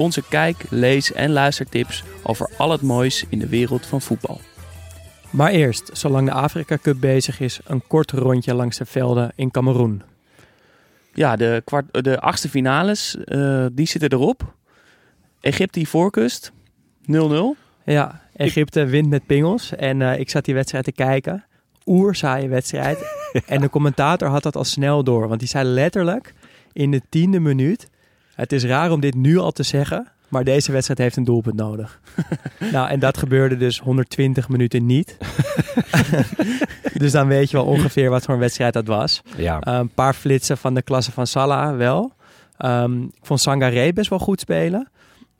Onze kijk, lees en luistertips over al het moois in de wereld van voetbal. Maar eerst, zolang de Afrika Cup bezig is, een kort rondje langs de velden in Cameroen. Ja, de, kwart, de achtste finales, uh, die zitten erop. Egypte voorkust, 0-0. Ja, Egypte wint met pingels. En uh, ik zat die wedstrijd te kijken. Oerzaaie wedstrijd. en de commentator had dat al snel door. Want die zei letterlijk in de tiende minuut... Het is raar om dit nu al te zeggen, maar deze wedstrijd heeft een doelpunt nodig. nou, en dat gebeurde dus 120 minuten niet. dus dan weet je wel ongeveer wat voor een wedstrijd dat was. Ja. Uh, een paar flitsen van de klasse van Salah wel. Um, ik vond Sangaré best wel goed spelen.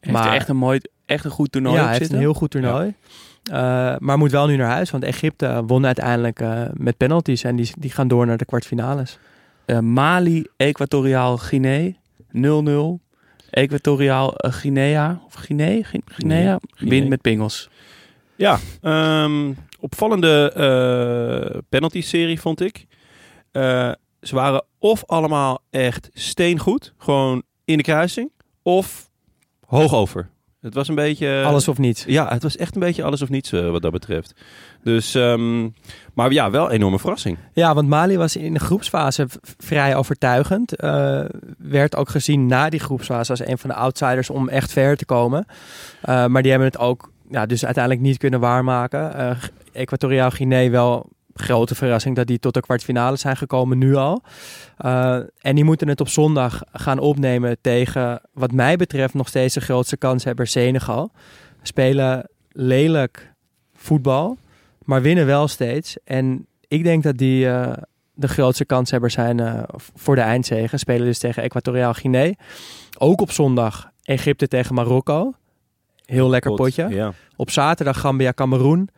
Heeft maar echt een mooi, echt een goed toernooi ja, hij heeft een heel goed toernooi. Ja. Uh, maar moet wel nu naar huis, want Egypte won uiteindelijk uh, met penalties en die, die gaan door naar de kwartfinales. Uh, Mali, Equatoriaal Guinea 0-0. Equatoriaal Guinea, of Guinea, Guinea, wint met pingels. Ja, um, opvallende uh, penalty-serie vond ik. Uh, ze waren of allemaal echt steengoed, gewoon in de kruising, of hoog over. Het was een beetje... Alles of niets. Ja, het was echt een beetje alles of niets uh, wat dat betreft. Dus, um, maar ja, wel een enorme verrassing. Ja, want Mali was in de groepsfase vrij overtuigend. Uh, werd ook gezien na die groepsfase als een van de outsiders om echt ver te komen. Uh, maar die hebben het ook ja, dus uiteindelijk niet kunnen waarmaken. Equatoriaal Guinea wel grote verrassing dat die tot de kwartfinale zijn gekomen nu al. Uh, en die moeten het op zondag gaan opnemen tegen, wat mij betreft, nog steeds de grootste kanshebber Senegal. Spelen lelijk voetbal, maar winnen wel steeds. En ik denk dat die uh, de grootste kanshebber zijn uh, voor de eindzege. Spelen dus tegen Equatoriaal Guinea. Ook op zondag Egypte tegen Marokko. Heel lekker Pot, potje. Ja. Op zaterdag Gambia Cameroen.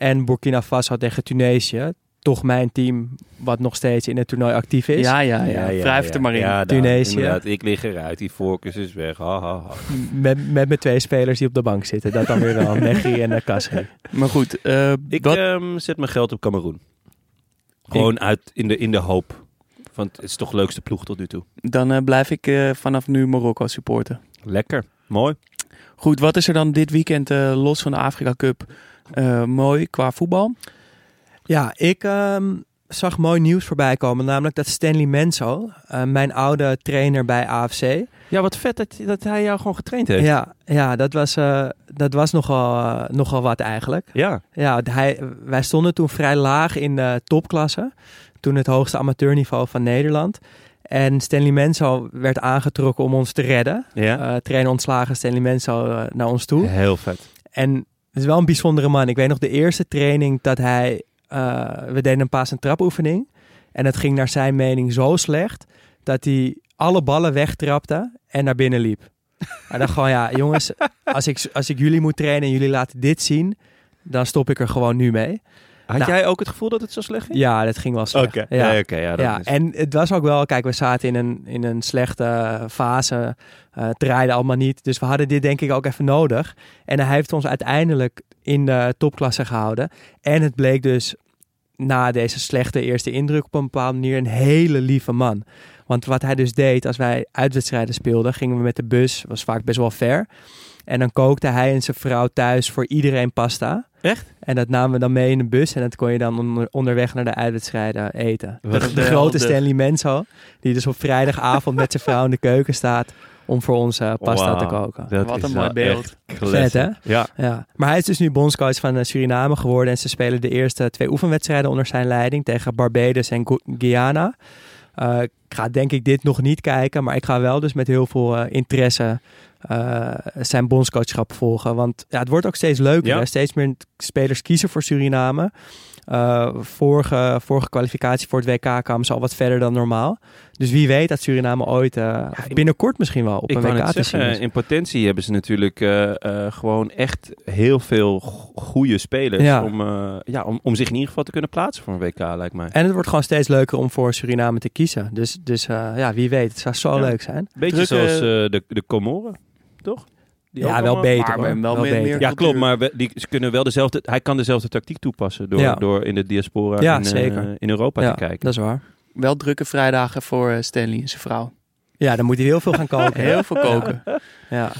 En Burkina Faso tegen Tunesië. Toch mijn team wat nog steeds in het toernooi actief is. Ja, ja, ja. ja er maar in. Ja, Tunesië. Ik lig eruit. Die focus is weg. Ha, ha, ha. Met, met mijn twee spelers die op de bank zitten. Dat dan weer wel. Negri en Kasri. Maar goed. Uh, ik wat... um, zet mijn geld op Cameroen. Gewoon ik... uit in de, in de hoop. Want het is toch de leukste ploeg tot nu toe. Dan uh, blijf ik uh, vanaf nu Marokko supporten. Lekker. Mooi. Goed, wat is er dan dit weekend uh, los van de Afrika Cup uh, mooi qua voetbal? Ja, ik um, zag mooi nieuws voorbij komen. Namelijk dat Stanley Menzo, uh, mijn oude trainer bij AFC. Ja, wat vet dat, dat hij jou gewoon getraind heeft. Ja, ja dat was, dat was nogal, nogal wat eigenlijk. Ja. ja hij, wij stonden toen vrij laag in de topklasse. Toen het hoogste amateurniveau van Nederland. En Stanley Menzo werd aangetrokken om ons te redden. Ja. Trainer ontslagen Stanley Menzo naar ons toe. Heel vet. En is wel een bijzondere man. Ik weet nog de eerste training dat hij... Uh, we deden een paas- en trapoefening. En het ging naar zijn mening zo slecht... dat hij alle ballen wegtrapte en naar binnen liep. Hij dacht gewoon, ja jongens... Als ik, als ik jullie moet trainen en jullie laten dit zien... dan stop ik er gewoon nu mee. Had nou, jij ook het gevoel dat het zo slecht ging? Ja, dat ging wel slecht. Oké, okay. ja. ja, okay, ja, ja. Is... En het was ook wel, kijk, we zaten in een, in een slechte fase. Uh, het draaide allemaal niet. Dus we hadden dit denk ik ook even nodig. En hij heeft ons uiteindelijk in de topklasse gehouden. En het bleek dus na deze slechte eerste indruk op een bepaalde manier een hele lieve man. Want wat hij dus deed als wij uitwedstrijden speelden, gingen we met de bus, was vaak best wel ver. En dan kookte hij en zijn vrouw thuis voor iedereen pasta. Echt? En dat namen we dan mee in de bus en dat kon je dan onder, onderweg naar de uitwedstrijden eten. De, de, de grote Stanley Menzo, die dus op vrijdagavond met zijn vrouw in de keuken staat om voor ons eh, pasta te koken. Dat Wat is een mooi beeld. Vet, hè? Ja. Ja, maar hij is dus nu bondscoach van eh, Suriname geworden. En ze spelen de eerste twee oefenwedstrijden onder zijn leiding tegen Barbados en Gu- Guyana. Eh, ik ga denk ik dit nog niet kijken, maar ik ga wel dus met heel veel eh, interesse eh, zijn bondscoachschap volgen. Want ja, het wordt ook steeds leuker. Ja. hè. Steeds meer spelers kiezen voor Suriname. Eh, vorige, vorige kwalificatie voor het WK kwamen ze al wat verder dan normaal. Dus wie weet dat Suriname ooit, eh, binnenkort misschien wel, op Ik een WK te zien zeggen, in potentie hebben ze natuurlijk eh, eh, gewoon echt heel veel go- goede spelers Ja. om, eh, ja, om, om zich in ieder geval te kunnen plaatsen voor een WK, lijkt mij. En het wordt gewoon steeds leuker om voor Suriname te kiezen. Dus, dus eh, ja, wie weet. Het zou zo Ja. leuk zijn. Beetje zoals eh, de, de Comoren, toch? Die Ja, wel beter maar hoor. wel meer- beter. meer- Ja, klopt, maar we- die, ze kunnen wel dezelfde, hij kan dezelfde tactiek toepassen door, Ja. door in de diaspora Ja, in, eh, zeker. in Europa ja, te kijken. dat is waar. Wel drukke vrijdagen voor eh, Stanley en zijn vrouw. Ja, dan moet hij heel veel gaan koken. Heel veel koken. Ja.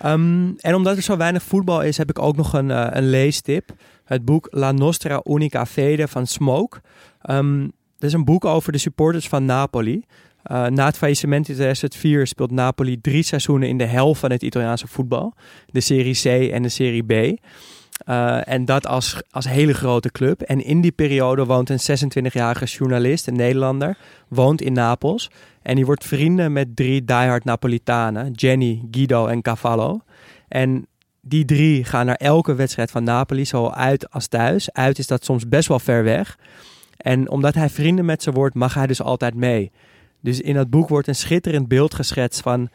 Ehm, en omdat er zo weinig voetbal is, heb ik ook nog een, eh, een leestip. Het boek La Nostra Unica Fede van Smoke. Ehm dat is een boek over de supporters van Napoli. Eh, na het faillissement in 2004 speelt Napoli drie seizoenen in de helft van het Italiaanse voetbal. De Serie C en de Serie B. Eh, en dat als, als hele grote club. En in die periode woont een 26-jarige journalist, een Nederlander, woont in Napels. En die wordt vrienden met drie diehard Napolitanen, Jenny, Guido en Cavallo. En die drie gaan naar elke wedstrijd van Napoli, zowel uit als thuis. Uit is dat soms best wel ver weg. En omdat hij vrienden met ze wordt, mag hij dus altijd mee. Dus in dat boek wordt een schitterend beeld geschetst van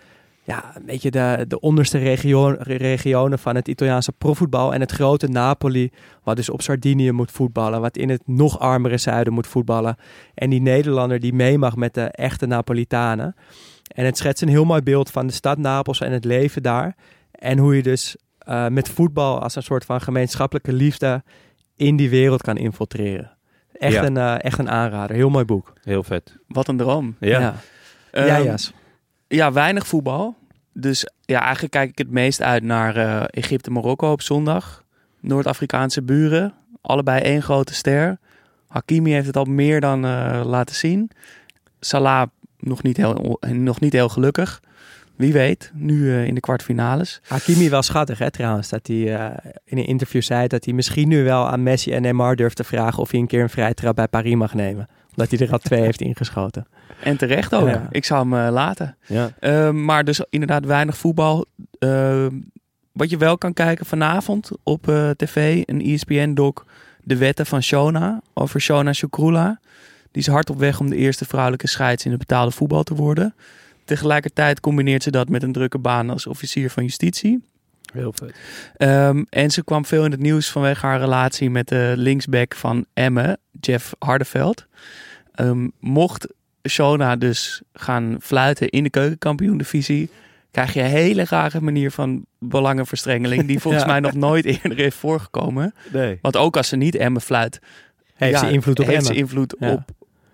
ja, een beetje de, de onderste regio- regionen van het Italiaanse profvoetbal en het grote Napoli, wat dus op Sardinië moet voetballen, wat in het nog armere zuiden moet voetballen. En die Nederlander die mee mag met de echte Napolitanen. En het schetst een heel mooi beeld van de stad Napels en het leven daar. En hoe je dus eh, met voetbal als een soort van gemeenschappelijke liefde in die wereld kan infiltreren. Echt, Ja. een, eh, echt een aanrader. Heel mooi boek. Heel vet. Wat een droom. Ja. ja. Ehm, Ja. Ja, weinig voetbal. Dus ja, eigenlijk kijk ik het meest uit naar eh, Egypte en Marokko op zondag. Noord-Afrikaanse buren. Allebei één grote ster. Hakimi heeft het al meer dan eh, laten zien. Salah nog niet heel, nog niet heel gelukkig. Wie weet, nu eh, in de kwartfinales. Hakimi wel schattig, hè, trouwens. Dat hij eh, in een interview zei dat hij misschien nu wel aan Messi en Neymar durft te vragen of hij een keer een vrije trap bij Paris mag nemen. Omdat hij er al twee heeft ingeschoten. En terecht ook. Ja. Ik zou hem eh, laten. Ja. Ehm, maar dus inderdaad weinig voetbal. Ehm, wat je wel kan kijken vanavond op tv, een ESPN-doc, de wetten van Shona over Shona Shukrula. Die is hard op weg om de eerste vrouwelijke scheids in het betaalde voetbal te worden. Tegelijkertijd combineert ze dat met een drukke baan als officier van justitie. Heel vet. Ehm, en ze kwam veel in het nieuws vanwege haar relatie met de linksback van Emmen, Jeff Hardeveld. Ehm, mocht Shona dus gaan fluiten in de keukenkampioen-divisie, krijg je een hele rare manier van belangenverstrengeling, die volgens Ja. mij nog nooit eerder heeft voorgekomen. Nee. Want ook als ze niet Emmen fluit, Heeft ja, ze invloed op heeft Emmen. ze invloed Ja. op,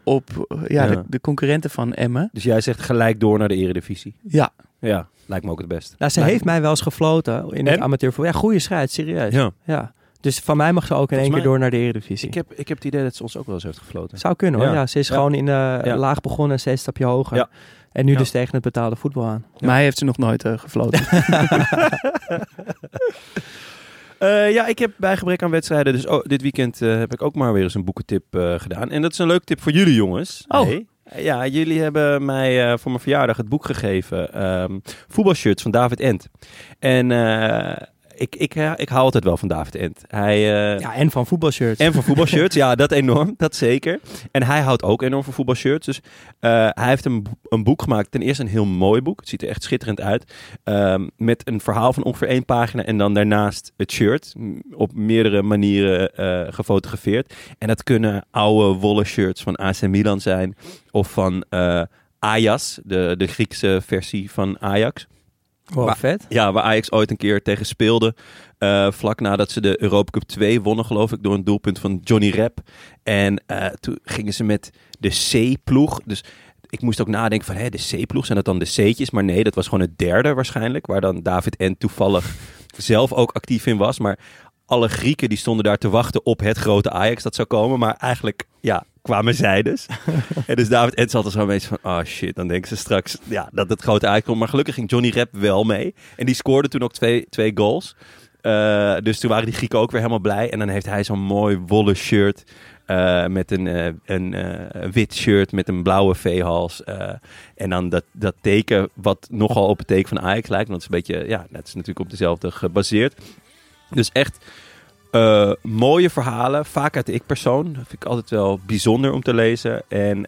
op eh, ja, Ja. De, de concurrenten van Emmen. Dus jij zegt gelijk door naar de eredivisie. Ja, Ja, lijkt me ook het best. Nou, ze Lijkt heeft me- mij wel eens gefloten in het amateurvoetbal. Ja, goede scheids, serieus. Ja. Ja. Dus van mij mag ze ook in één keer door naar de Eredivisie. Ik heb, ik heb het idee dat ze ons ook wel eens heeft gefloten. Zou kunnen hoor. Ja. Ja. ze is Ja. gewoon in de Ja. laag begonnen en steeds een stapje hoger. Ja. En nu Ja. dus tegen het betaalde voetbal aan. mij heeft ze nog nooit eh, gefloten. Eh, ja, ik heb bij gebrek aan wedstrijden, dus oh, dit weekend eh, heb ik ook maar weer eens een boekentip eh, gedaan. En dat is een leuk tip voor jullie jongens. Oh. Hey. Ja, jullie hebben mij voor mijn verjaardag het boek gegeven, ehm voetbalshirts van David Ent. En ik, ik, ja, ik hou altijd wel van David Ent. Hij, eh, Ja, en van voetbalshirts. En van voetbalshirts, ja, dat enorm, dat zeker. En hij houdt ook enorm van voetbalshirts. Dus eh, hij heeft een, een boek gemaakt. Ten eerste een heel mooi boek. Het ziet er echt schitterend uit. Ehm, met een verhaal van ongeveer één pagina. En dan daarnaast het shirt. Op meerdere manieren eh, gefotografeerd. En dat kunnen oude wollen shirts van AC Milan zijn. Of van eh Ajax, de, de Griekse versie van Ajax. Wow, vet. Ja, waar Ajax ooit een keer tegen speelde. eh, vlak nadat ze de Europa Cup 2 wonnen, geloof ik, door een doelpunt van Johnny Rep. En eh, toen gingen ze met de C-ploeg. Dus ik moest ook nadenken van, hè, de C-ploeg, zijn dat dan de C'tjes? Maar nee, dat was gewoon het derde waarschijnlijk. Waar dan David N toevallig zelf ook actief in was. Maar alle Grieken die stonden daar te wachten op het grote Ajax dat zou komen. Maar eigenlijk, ja, kwamen zij dus. en dus David Ed zat er zo een beetje van, oh shit, dan denken ze straks ja, dat het grote uitkomt. Maar gelukkig ging Johnny Rep wel mee. En die scoorde toen ook twee, twee goals. Uh, dus toen waren die Grieken ook weer helemaal blij. En dan heeft hij zo'n mooi wollen shirt. Uh, met een, uh, een wit shirt met een blauwe veehals. en dan dat, dat teken, wat nogal op het teken van Ajax lijkt. Want het is een beetje, ja, het is natuurlijk op dezelfde gebaseerd. Dus echt mooie verhalen. Vaak uit de ik-persoon. Dat vind ik altijd wel bijzonder om te lezen. En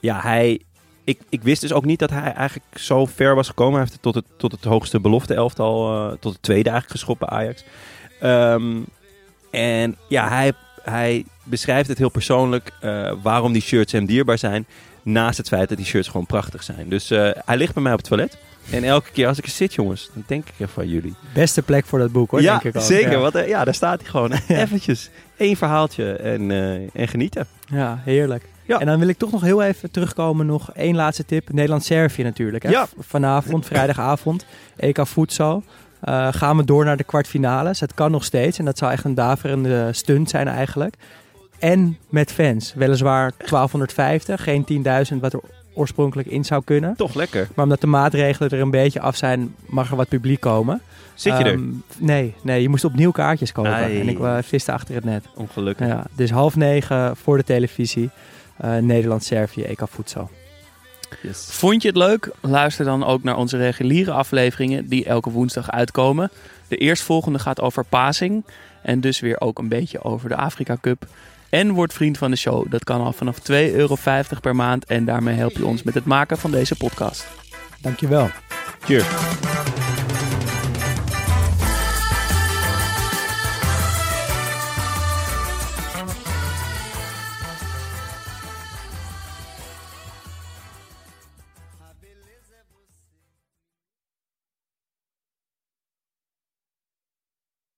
ja, hij ik, ik wist dus ook niet dat hij eigenlijk zo ver was gekomen. Hij heeft het tot het, tot het hoogste belofte elftal, uh, tot het tweede eigenlijk geschopt bij Ajax. Um, en ja, hij, hij beschrijft het heel persoonlijk waarom die shirts hem dierbaar zijn. Naast het feit dat die shirts gewoon prachtig zijn. Dus uh, hij ligt bij mij op het toilet. En elke keer als ik er zit, jongens, dan denk ik even van jullie. Beste plek voor dat boek, hoor. Ja, denk ik ook. zeker. Ja. Want ja, daar staat hij gewoon. Eventjes één verhaaltje en, en genieten. Ja, heerlijk. Ja. En dan wil ik toch nog heel even terugkomen. Nog één laatste tip. Nederland-Servië natuurlijk. Hè? Ja. Vanavond, vrijdagavond, EK Voedsel. Uh, gaan we door naar de kwartfinales. Het kan nog steeds. En dat zou echt een daverende stunt zijn eigenlijk. En met fans. Weliswaar 1250. Geen 10.000 wat er oorspronkelijk in zou kunnen. Toch lekker. Maar omdat de maatregelen er een beetje af zijn, mag er wat publiek komen. Zit je er? Um, nee, nee, je moest opnieuw kaartjes kopen. Ai. En ik uh, viste achter het net. Ongelukkig. Ja, dus half negen voor de televisie. Uh, Nederland-Servië, EK Voedsel. Yes. Vond je het leuk? Luister dan ook naar onze reguliere afleveringen die elke woensdag uitkomen. De eerstvolgende gaat over passing en dus weer ook een beetje over de Afrika Cup. En word vriend van de show. Dat kan al vanaf 2,50 euro per maand en daarmee help je ons met het maken van deze podcast. Dankjewel. Cheers.